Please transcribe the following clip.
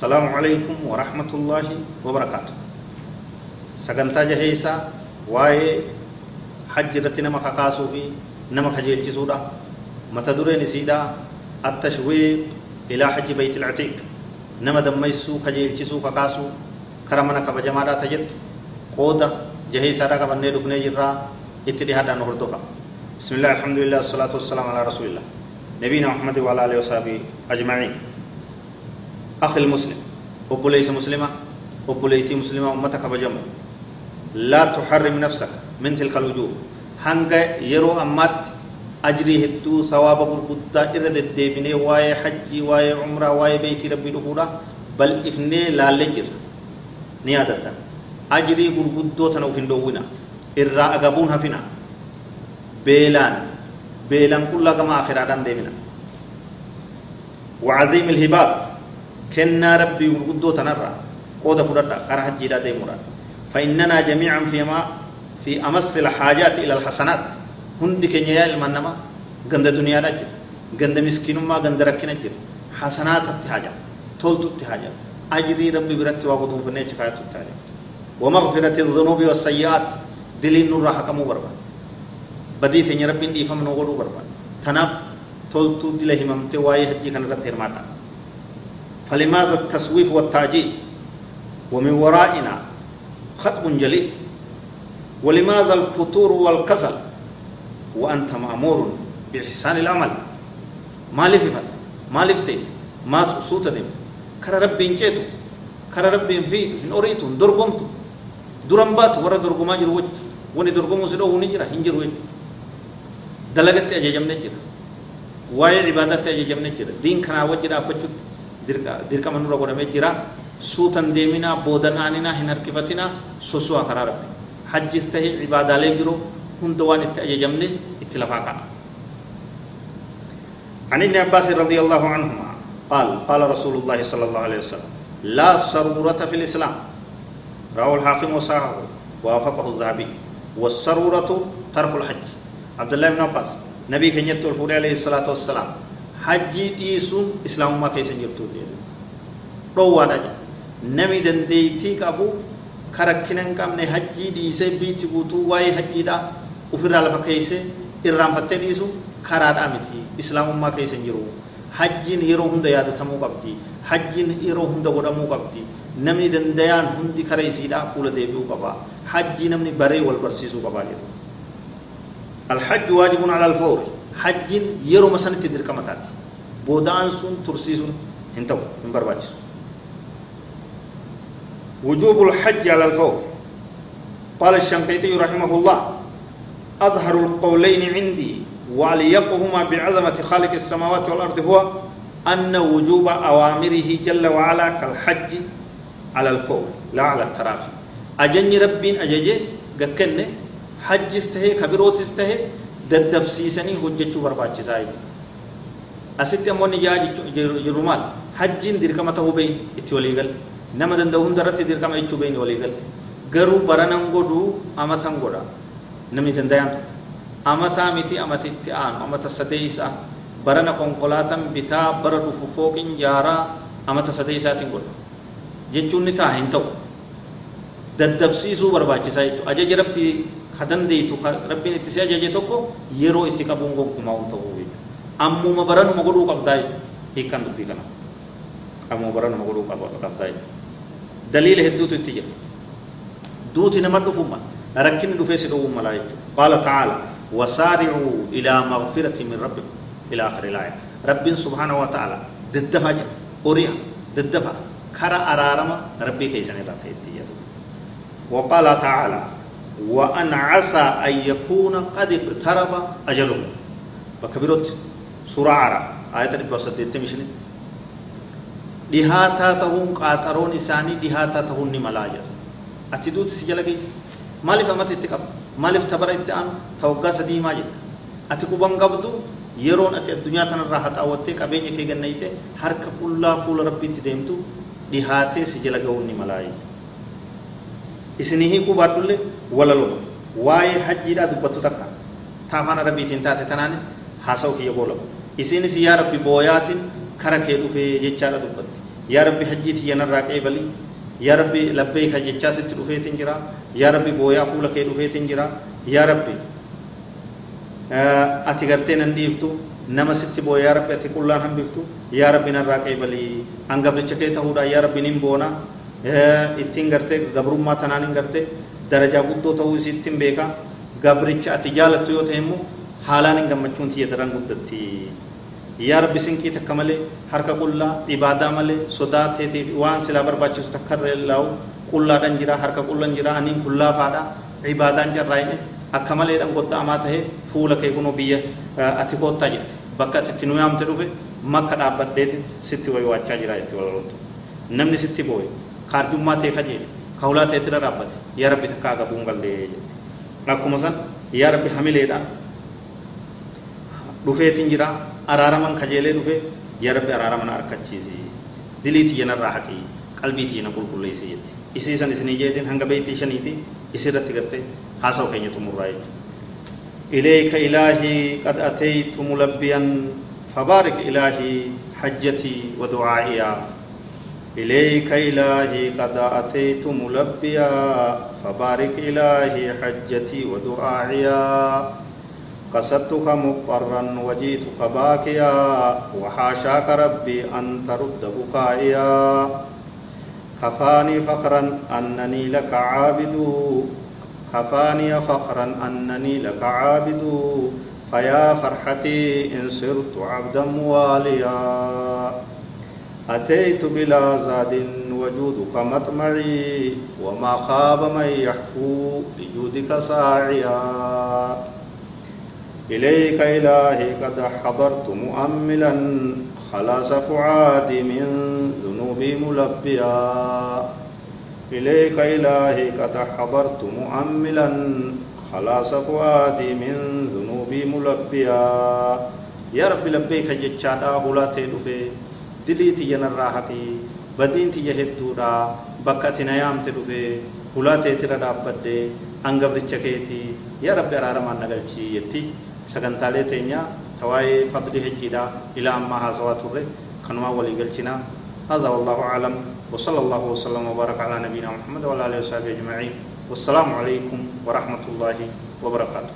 السلام عليكم ورحمة الله وبركاته. سجنتا جهيسا واي حجرة نما كاكاسو في نما كجيل جسودا. متى درين سيدا التشويق إلى حج بيت العتيق. نما دميسو كجيل جسو كاكاسو. كرمنا كبجمادا تجد. قودة جهيسا رقا بني دفني جرا. اتدهادا نهردفا بسم الله الحمد لله والصلاة والسلام على رسول الله. نبينا محمد وعلى آله وصحبه أجمعين. أخي المسلم أبو ليس مسلمة أبو ليتي مسلمة أمتك بجمع. لا تحرم نفسك من تلك الوجوه. هنگا يرو أمات أجري هدو ثواب قرقودة إرد الديبني واي حجي واي عمرة واي بيتي ربي دفورة بل إفني لا لجر. نيادة أجري قرقودة تنوفين دوونا. إرى أقبون هفنا بيلان. بيلان كل كما آخرادان ديمنا وعظيم الهبات. كنا ربي قدو تنرى قود فرد كره جيدا ديمورا فإننا جميعا فيما في أمس الحاجات إلى الحسنات هندي كنيا المنما غند دنيا نجر غند مسكين ما غند ركنا جر حسنات التهاجة تولت التهاجة أجري ربي برت وابدون فنيج كايت التهاجة ومغفرة الذنوب والسيئات دلين نور حكمو بربا بدي تني ربي دي فم نوغلو بربا تناف تولت دله هممت واي حجي كان رت هرماتا فلماذا التسويف والتعجيل ومن ورائنا خطب جليل. ولماذا الفتور والكسل؟ وأنت مأمور بإحسان العمل. ما لفت ما لفتيس ما سوت دم. كر ربي انجيتو كر ربي في إن أريتو درقمتو درمبات ورا درقما جرو وجه. وني درقمو سدو وني جرا هنجر وجه. دلغت أججم نجرا. واي عبادت أججم نجرا. دين كنا وجه أبجت dirqama nurra godhamee jira suutan deeminaa boodan aaninaa hin harkifatinaa sosu'aa karaa rabbi hajjis tahee cibaadaalee biroo hunda waan itti ajajamne itti lafaa ka'a. عن ابن عباس رضي الله عنهما قال قال رسول الله صلى الله عليه وسلم لا سرورة في الإسلام رواه الحاكم وصححه ووافقه الذهبي والسرورة ترك الحج عبد الله بن عباس نبي كنيت الفوري عليه الصلاة والسلام hajjii dhiisuun islaamummaa keessa jirtu dhoowwaadha nami dandeeytii qabu ka rakkina hin qabne hajjii dhiisee biitti guutuu waa'ee hajjiidha ofirraa lafa keesse irraanfattee dhiisu karaadhaa miti islaamummaa keessa hin jiru hajjiin yeroo hunda yaadatamuu qabdi hajjiin yeroo hunda godhamuu qabdi namni dandayaan hundi kara isiidha fuula deebi'uu qaba hajjii namni baree wal barsiisuu qabaa jedhu الحج واجب على الفور حج يرو مسنة تدرك متات بودان سن ترسيسون هنتو من برباجس وجوب الحج على الفور. قال الشنقيطي رحمه الله أظهر القولين عندي وليقهما بعظمة خالق السماوات والأرض هو أن وجوب أوامره جل وعلا كالحج على الفور لا على التراخي. أجني ربين أججي قكني hajjis tahee kabirootis tahee daddafsiisanii hojjechuu barbaachisaa asitti ammoo ni yaa jiru maal hajjiin dirqama tahuu beeyin itti walii gal nama danda'u hunda irratti dirqama jechuu beeyin walii gal garuu baranan godhuu amatan godha namni dandayaan tokko amataa miti amatitti aanu amata sadeeysaa barana konkolaataan bitaa bara dhufu fooqin jaaraa amata sadeeysaatiin godha jechuun ni taa hin ta'u daddafsiisuu barbaachisaa jechuudha ajaja rabbii خدنديتو ربي نتسيج جيتوكو يرو اتكابون غو كما وتو امو مبرن مغرو قبداي هي كان دبي كان امو مبرن مغرو قبداي دليل هدوتو تيجي دوتي نمد فما ركن دفيس دو ملائكه قال تعالى وسارعوا إلى مغفره من ربكم إلى اخر الايه رب سبحانه وتعالى ددفا اوريا ددفا كرا ارارما ربي كيسن راته تيجي وقال تعالى وأن عسى أن يكون قد اقترب أجله بكبيرت سورة عرف آية الإبا سديت مشنت duuti si jala geessi maaliif amata itti qaba maaliif tabara itti aanu ta waggaa sadii maa jetta ati quban qabdu yeroon ati addunyaa tanarraa haxaawwattee qabeenya kee gannayte harka qullaa fuula rabbiitti deemtu dhihaatee si jala ga'uun ni malaa jedha isinii hiikuu taafaan rabbiitiin taate tanaan haasa'u kiyya boolamu isinis yaa rabbi booyaatiin kara kee dhufee jechaadha dubbatti yaa rabbi hajjii tiyyanarraa qeebalii yaa rabbi labbeeka jechaa sitti dhufeetiin jira yaa rabbi booyaa fuula kee dhufeetiin jira yaa rabbi ati gartee nan dhiiftu nama sitti booya yaa rabbi ati qullaan hambiftu yaa rabbi narraa qeebalii angabricha kee ta'uudhaan yaa rabbi nin boona ittiin gartee gabrummaa tanaan hin gartee darajaa guddoo ta'uu isittiin beeka gabricha ati jaalattu yoo ta'e immoo haalaan hin gammachuun tiyya daran guddatti yaa rabbi sinqii takka malee harka qullaa ibaadaa malee sodaa teetiif waan silaa barbaachisu takka irra laa'u qullaadhaan jira harka qullan jira aniin kullaafaadha ibaadaan jarraa'ine akka maleedhaan godda'amaa tahee fuula kee kunoo biyya ati koottaa jette bakka ati itti nu yaamte dhufe makka dhaabbadheeti sitti wayi waachaa jira itti walaloota namni sitti booye kaarjummaa ta'e kajeele kaulaa ta'e tira dhaabbate yaa rabbi takka agabuun gallee akkuma san yaa rabbi hamileedhaan dhufeetiin jira araaraman kajeelee dhufe yaa rabbi araaraman harkachiisi dilii tiyyanarraa haqii qalbii tiyyana qulqulleessi jetti isiisan isinii jeetiin hanga beeytii shaniiti isirratti gartee haasawu keenya xumurraa jechuudha إليك إلهي قد أتيت ملبيا فبارك إلهي حجتي ودعائي إليك إلهي قد أتيت ملبيا فبارك إلهي حجتي ودعائي. قصدتك مضطرا وجيتك باكيا وحاشاك ربي أن ترد بكائيا. كفاني فخرا أنني لك عابد. كفاني فخرا أنني لك عابد. فيا فرحتي إن صرت عبدا مواليا. أتيت بلا زاد وجودك مطمعي وما خاب من يحفو لجودك ساعيا. إليك إلهي قد حضرت مؤملا خلاص فعادي من ذنوبي ملبيا. إليك إلهي قد حضرت مؤملا خلاص فؤادي من ذنوبي ملبيا. يا رب لبيك جتشادا هلا تلفي دليتي ينرى حقي بدينتي يهدودا بكتي نيامت دفي هلا تيتر دابدي أنقبرتش كيتي يا رب أرارمان نقلشي يتي sagantaalee teenya tawaa'ee fadli hejjiidha ilaa ammaa haasawaa turre kanumaa walii galchina. هذا والله أعلم وصلى الله وسلم وبارك على نبينا محمد وعلى آله وصحبه أجمعين والسلام عليكم ورحمة الله وبركاته